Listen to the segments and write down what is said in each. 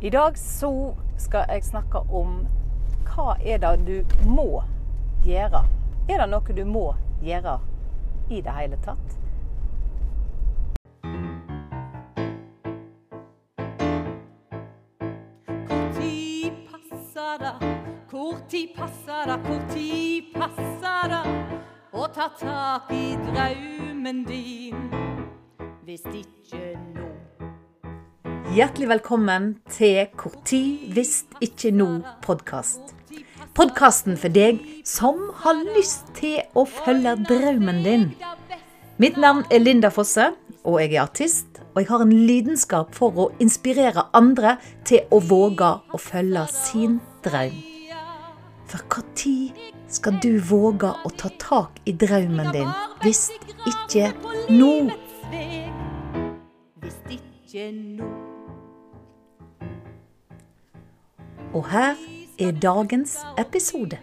I dag så skal jeg snakke om hva er det du må gjøre. Er det noe du må gjøre i det hele tatt? Hvor tid passer det? Hvor tid passer det? Hvor tid passer det å ta tak i drømmen din? Hvis ikke nå. Hjertelig velkommen til Hvor tid hvis ikke nå-podkast. Podkasten for deg som har lyst til å følge drømmen din. Mitt navn er Linda Fosse, og jeg er artist. Og jeg har en lidenskap for å inspirere andre til å våge å følge sin drøm. For når skal du våge å ta tak i drømmen din, hvis ikke nå? Hvis ikke nå. Og her er dagens episode.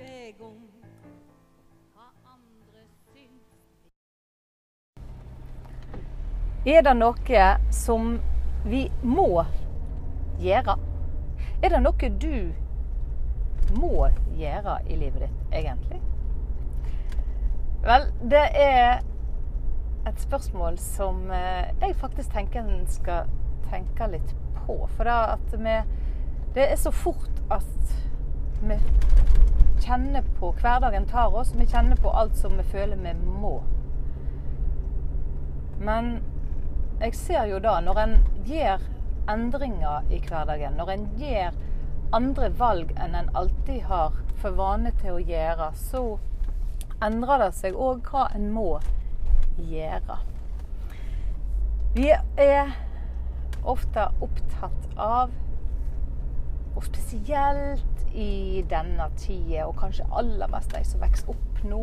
Er det noe som vi må gjøre? Er det noe du må gjøre i livet ditt, egentlig? Vel, det er et spørsmål som eh, jeg faktisk tenker en skal tenke litt på. For det, at vi, det er så fort at vi kjenner på Hverdagen tar oss. Vi kjenner på alt som vi føler vi må. Men jeg ser jo da, når en gjør endringer i hverdagen, når en gjør andre valg enn en alltid har for vane til å gjøre, så endrer det seg òg hva en må gjøre. Vi er ofte opptatt av, og spesielt i denne tida, og kanskje aller mest de som vokser opp nå,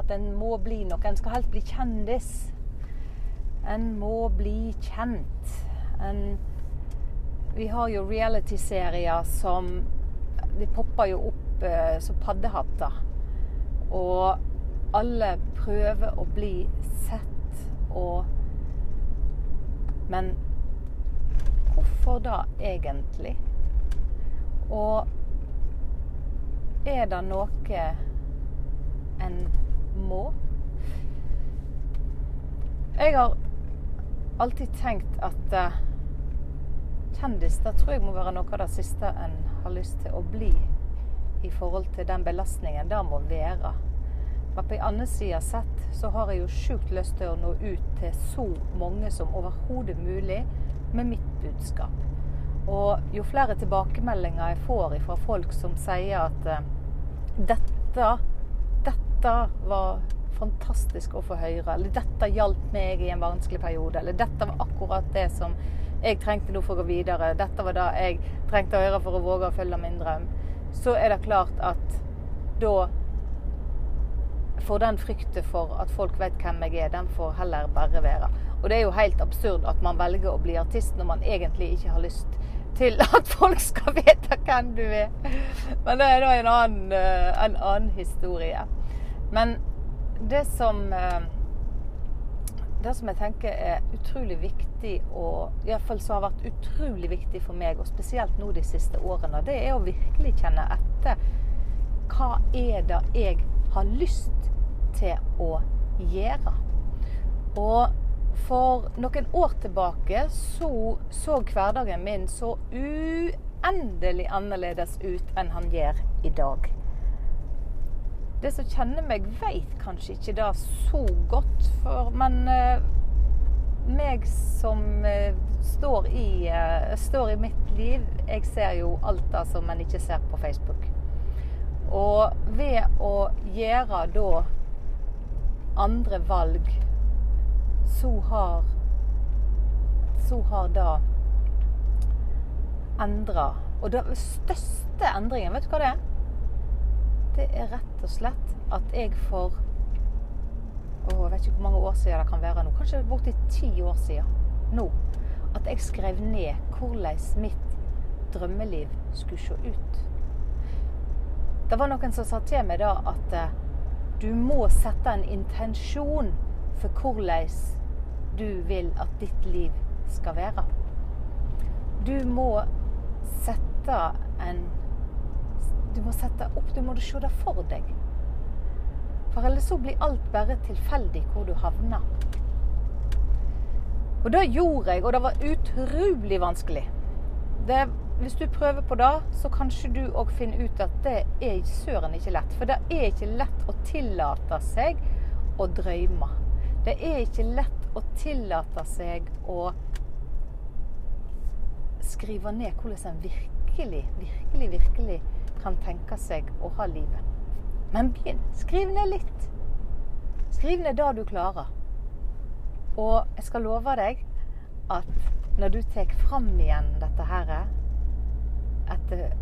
at en må bli noe. En skal helst bli kjendis. En må bli kjent. En, vi har jo reality-serier som De popper jo opp eh, som paddehatter. Og alle prøver å bli sett og Men hvorfor da egentlig? Og er det noe en må? Jeg har alltid tenkt at uh, kjendis det tror jeg må være noe av det siste en har lyst til å bli i forhold til den belastningen det må være. Men på en annen side sett så har jeg jo sjukt lyst til å nå ut til så mange som overhodet mulig med mitt budskap. Og jo flere tilbakemeldinger jeg får fra folk som sier at uh, dette, dette var fantastisk å få høre. Eller dette hjalp meg i en vanskelig periode. Eller dette var akkurat det som jeg trengte nå for å gå videre. Dette var det jeg trengte å høre for å våge å følge min drøm. Så er det klart at da får den frykten for at folk vet hvem jeg er, den får heller bare være. Og det er jo helt absurd at man velger å bli artist når man egentlig ikke har lyst til at folk skal vite hvem du er. Men det er da en annen, en annen historie. Men det som eh, det som jeg tenker er utrolig viktig, og iallfall som har vært utrolig viktig for meg, og spesielt nå de siste årene, det er å virkelig kjenne etter hva er det jeg har lyst til å gjøre. Og for noen år tilbake så, så hverdagen min så uendelig annerledes ut enn han gjør i dag. Det som kjenner meg, veit kanskje ikke det så godt, for, men uh, meg som uh, står, i, uh, står, i, mitt liv Jeg ser jo alt det som en ikke ser på Facebook. Og ved å gjøre da andre valg, så har Så har det endra. Og den største endringen, vet du hva det er? Det er rett og slett at jeg for å, Jeg vet ikke hvor mange år siden det kan være nå. Kanskje borti ti år siden nå. At jeg skrev ned hvordan mitt drømmeliv skulle se ut. Det var noen som sa til meg da at eh, du må sette en intensjon for hvordan du vil at ditt liv skal være. Du må sette en Du må sette opp, du må se det for deg. For ellers så blir alt bare tilfeldig hvor du havner. Og det gjorde jeg, og det var utrolig vanskelig. Det, hvis du prøver på det, så kanskje du òg finner ut at det er søren ikke lett. For det er ikke lett å tillate seg å drømme. Det er ikke lett å tillater seg å skrive ned hvordan en virkelig, virkelig, virkelig kan tenke seg å ha livet. Men begynn. Skriv ned litt. Skriv ned det du klarer. Og jeg skal love deg at når du tar fram igjen dette her etter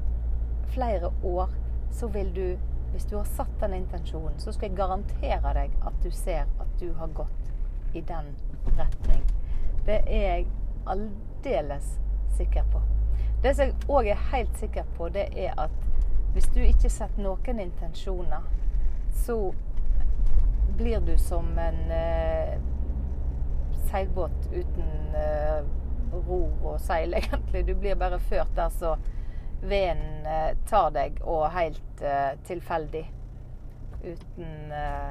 flere år, så vil du Hvis du har satt den intensjonen, så skal jeg garantere deg at du ser at du har gått i den retning. Det er jeg aldeles sikker på. Det som jeg òg er helt sikker på, det er at hvis du ikke setter noen intensjoner, så blir du som en eh, seilbåt uten eh, ror og seil, egentlig. Du blir bare ført der så veden eh, tar deg, og helt eh, tilfeldig. Uten eh,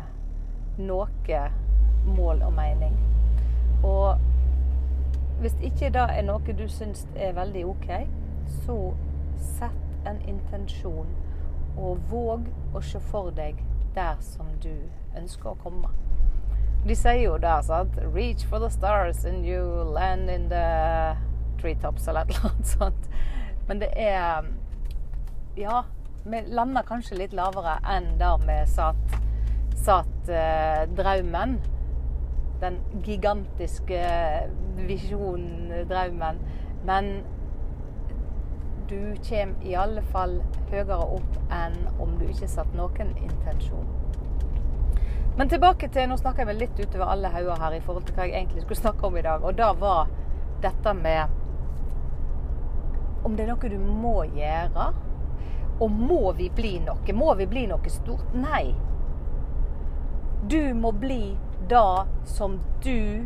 noe mål og mening. Og hvis ikke det er noe du syns er veldig OK, så sett en intensjon, og våg å se for deg der som du ønsker å komme. De sier jo der sant Reach for the stars and you land in the treetops, eller et eller annet sånt. Men det er Ja, vi lander kanskje litt lavere enn der vi satt, satt eh, drømmen. Den gigantiske visjonen, drømmen. Men du kommer i alle fall høyere opp enn om du ikke satt noen intensjon. Men tilbake til Nå snakker jeg vel litt utover alle hauger her i forhold til hva jeg egentlig skulle snakke om i dag. Og da var dette med om det er noe du må gjøre. Og må vi bli noe? Må vi bli noe stort? Nei. Du må bli det som du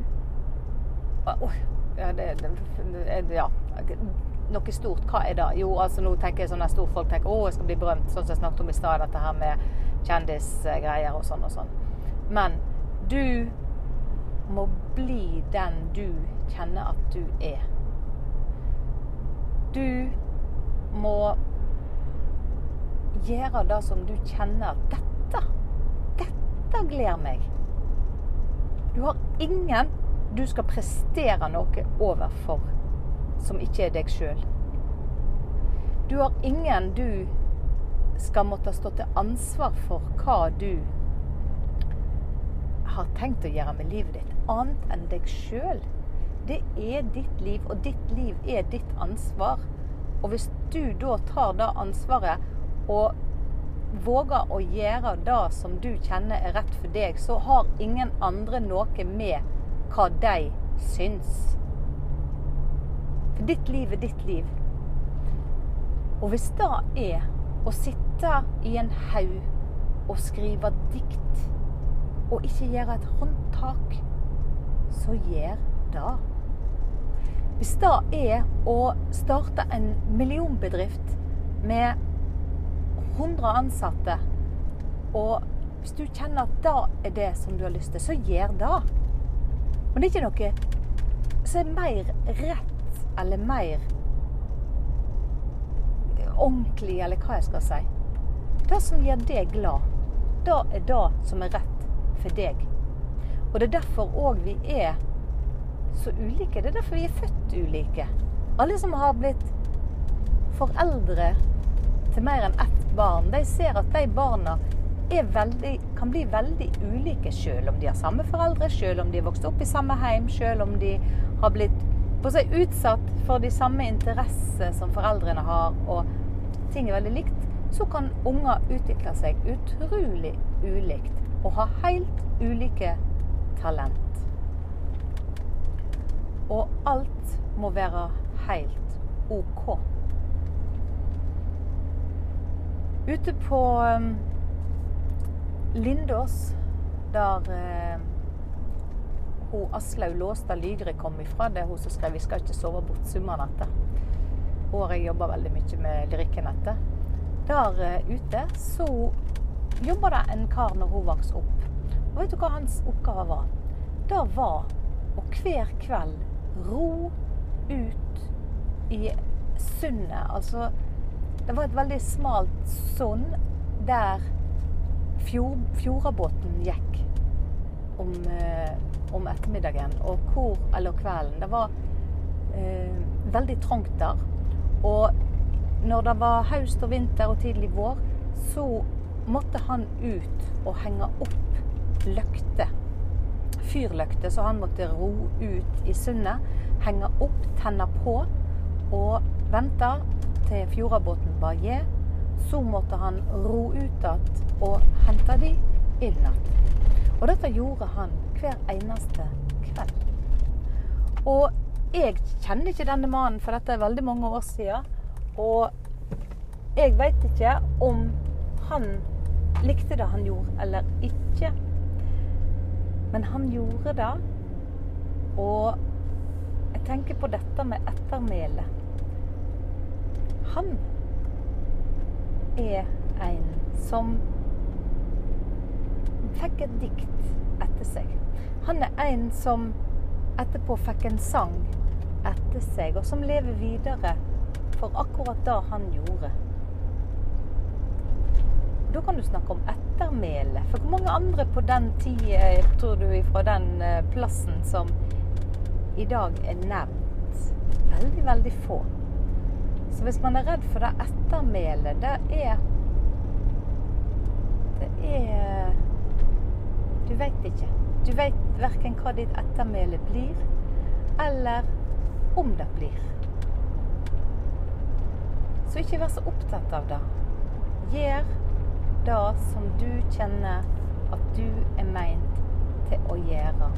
ja, det, det, ja noe stort, hva er det? Jo, altså nå tenker jeg sånn at folk tenker å, jeg skal bli berømt, sånn som jeg snakket om i stad, dette her med kjendisgreier og sånn og sånn. Men du må bli den du kjenner at du er. Du må gjøre det som du kjenner dette, dette gleder meg. Du har ingen du skal prestere noe overfor som ikke er deg sjøl. Du har ingen du skal måtte stå til ansvar for hva du har tenkt å gjøre med livet ditt, annet enn deg sjøl. Det er ditt liv, og ditt liv er ditt ansvar. Og hvis du da tar det ansvaret og våger å gjøre det som du kjenner er rett for deg, så har ingen andre noe med hva de syns. For ditt liv er ditt liv. Og hvis det er å sitte i en haug og skrive dikt og ikke gjøre et håndtak, så gjør det. Hvis det er å starte en millionbedrift med 100 ansatte, og hvis du kjenner at det er det som du har lyst til, så gjør det. Men det er ikke noe som er mer rett eller mer ordentlig, eller hva jeg skal si. Det som gjør deg glad, det er det som er rett for deg. Og det er derfor òg vi er så ulike. Det er derfor vi er født ulike. Alle som har blitt foreldre til mer enn ett barn, de ser at de barna veldig, kan bli veldig ulike, selv om de har samme foreldre, selv om de har vokst opp i samme heim, selv om de har blitt på seg utsatt for de samme interesser som foreldrene har, og ting er veldig likt, så kan unger utvikle seg utrolig ulikt og ha helt ulike talent. Og alt må være helt OK. Ute på um, Lindås, der uh, hun Aslaug Låstad Lygre kom ifra. Det er hun som skrev 'Vi skal ikke sove bort summernatta'. år jeg jobber veldig mye med Lyrikkenettet. Der eh, ute så jobba det en kar når hun vokste opp. Og vet du hva hans oppgave var? Det var å hver kveld ro ut i sundet. Altså Det var et veldig smalt sund der fjord, fjordabåten gikk om, eh, om ettermiddagen og hvor, eller kvelden. Det var eh, veldig trangt der. Og når det var høst og vinter og tidlig vår, så måtte han ut og henge opp løkter. Fyrløkter, så han måtte ro ut i sundet. Henge opp, tenne på og vente til fjordabåten gje. Så måtte han ro ut igjen og hente de inn igjen. Og dette gjorde han hver eneste kveld. Og jeg kjenner ikke denne mannen, for dette er veldig mange år siden. Og jeg veit ikke om han likte det han gjorde, eller ikke. Men han gjorde det. Og jeg tenker på dette med ettermæle. Han er en som fikk et dikt etter seg. Han er en som etterpå fikk en sang etter seg, og som lever videre for akkurat det han gjorde. Da kan du snakke om ettermæle. For hvor mange andre på den tida, tror du, fra den eh, plassen som i dag er nevnt? Veldig, veldig få. Så hvis man er redd for det ettermælet, det er Det er Du veit ikke. Du veit verken hva ditt ettermæle blir, eller om det blir. Så ikke vær så opptatt av det. Gjør det som du kjenner at du er meint til å gjøre.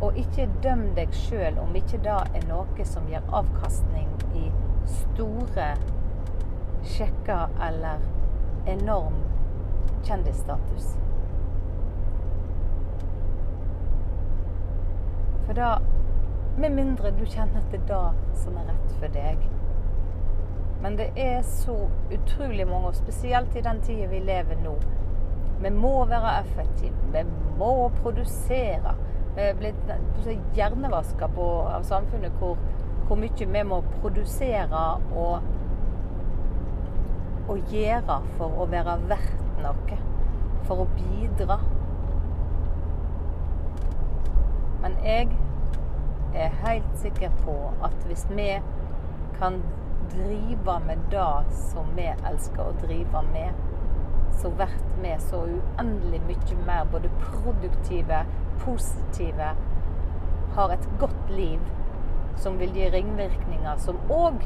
Og ikke døm deg sjøl om ikke det er noe som gir avkastning i store sjekker eller enorm kjendisstatus. For da Med mindre du kjenner at det er det som er rett for deg. Men det er så utrolig mange, og spesielt i den tida vi lever nå. Vi må være effektive. Vi må produsere. Vi er blitt hjernevaska av samfunnet hvor, hvor mye vi må produsere og, og gjøre for å være verdt noe. For å bidra. Men jeg er helt sikker på at hvis vi kan drive med det som vi elsker å drive med, så blir vi så uendelig mye mer både produktive, positive, har et godt liv som vil gi ringvirkninger, som òg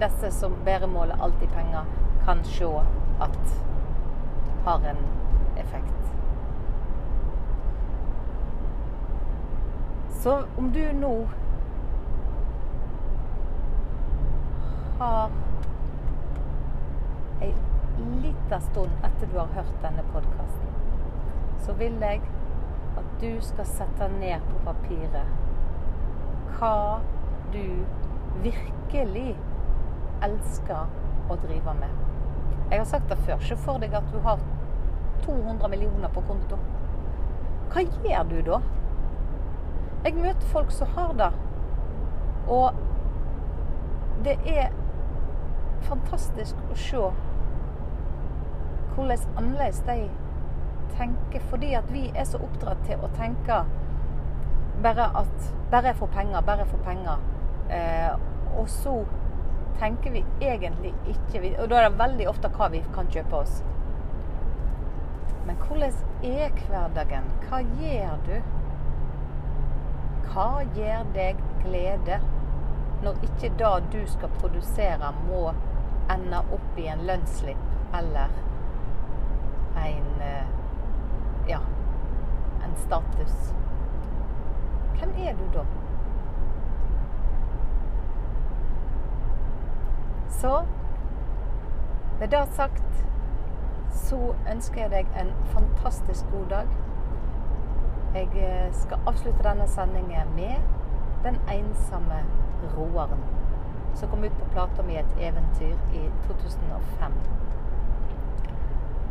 disse som bæremåler alltid penger, kan se at har en effekt. Så om du nå har ei lita stund etter du har hørt denne podkasten, så vil jeg at du skal sette ned på papiret hva du virkelig elsker å drive med. Jeg har sagt det før. Se for deg at du har 200 millioner på konto. Hva gjør du da? Jeg møter folk som har det. Og det er fantastisk å se hvordan annerledes de tenker. Fordi at vi er så oppdratt til å tenke bare at bare jeg får penger, bare jeg får penger. Eh, og så tenker vi egentlig ikke Og da er det veldig ofte hva vi kan kjøpe oss. Men hvordan er hverdagen? Hva gjør du? Hva gir deg glede? Når ikke det du skal produsere, må ende opp i en lønnsslipp eller en eh, ja, en status. Hvem er du da? Så med det sagt så ønsker jeg deg en fantastisk god dag. Jeg eh, skal avslutte denne sendingen med Den ensomme roeren. som kom ut på plata mi 'Et eventyr' i 2005.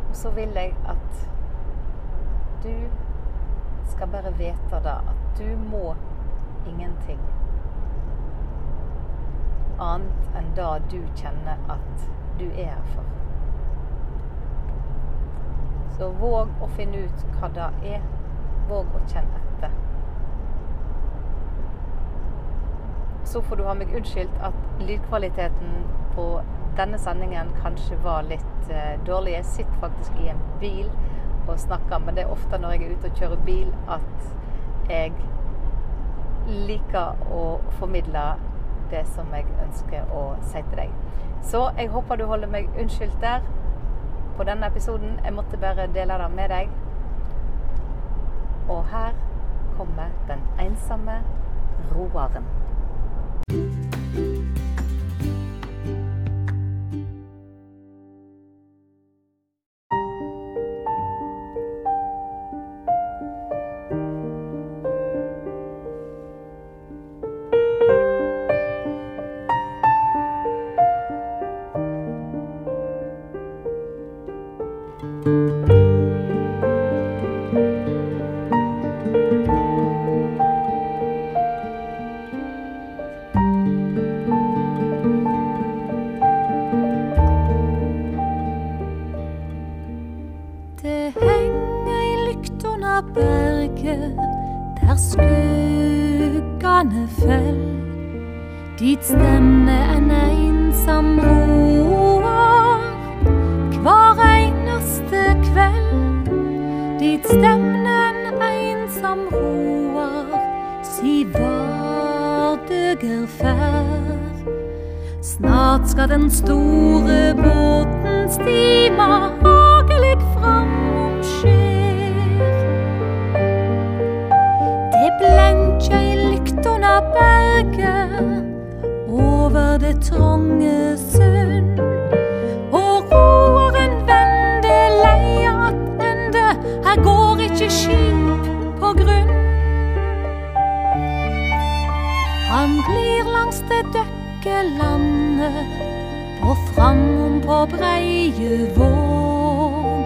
Og så vil jeg at du skal bare vite da at du må ingenting annet enn det du kjenner at du er her for. Så våg å finne ut hva det er. Våg å kjenne etter. Så får du ha meg unnskyldt at lydkvaliteten på denne sendingen kanskje var litt eh, dårlig. Jeg sitter faktisk i en bil og snakker, men det er ofte når jeg er ute og kjører bil at jeg liker å formidle det som jeg ønsker å si til deg. Så jeg håper du holder meg unnskyldt der på denne episoden. Jeg måtte bare dele det med deg. Og her kommer den ensomme roeren. Fell. Dit stemme en einsam roar hver eneste kveld. Dit stemme en einsam roar si vardager ferd. Snart skal den store båten stima hagelig framom i under berget over det tronge sund. Og roeren vende leia attende, her går ikke skip på grunn. Han glir langs det døkke landet og framom på breie våg.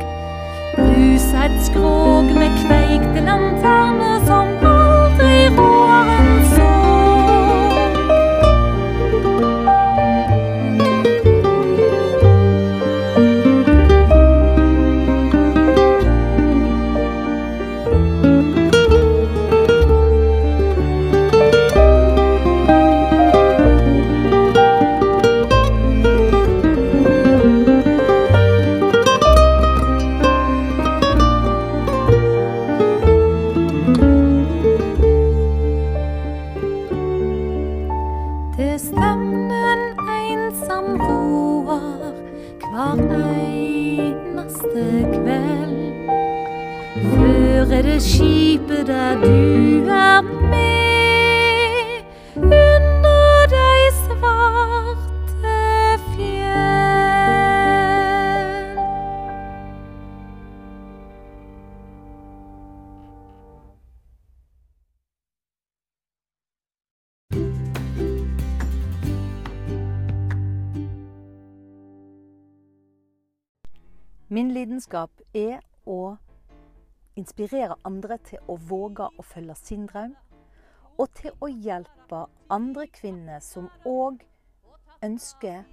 Brusa et Min lidenskap er å inspirere andre til å våge å følge sin drøm, og til å hjelpe andre kvinner som òg ønsker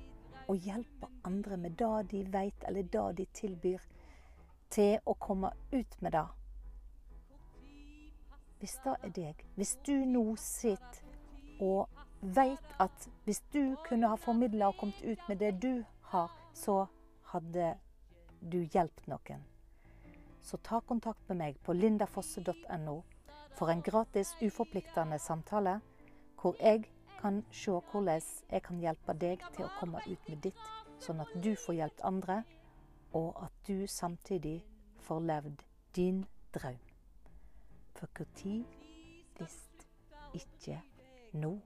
å hjelpe andre med det de vet, eller det de tilbyr, til å komme ut med det. Hvis det er deg, hvis du nå sitter og vet at hvis du kunne ha formidla og kommet ut med det du har, så hadde du hjelper noen. Så ta kontakt med meg på lindafosse.no for en gratis, uforpliktende samtale hvor jeg kan se hvordan jeg kan hjelpe deg til å komme ut med ditt, sånn at du får hjulpet andre, og at du samtidig får levd din drøm. For når hvis ikke nå?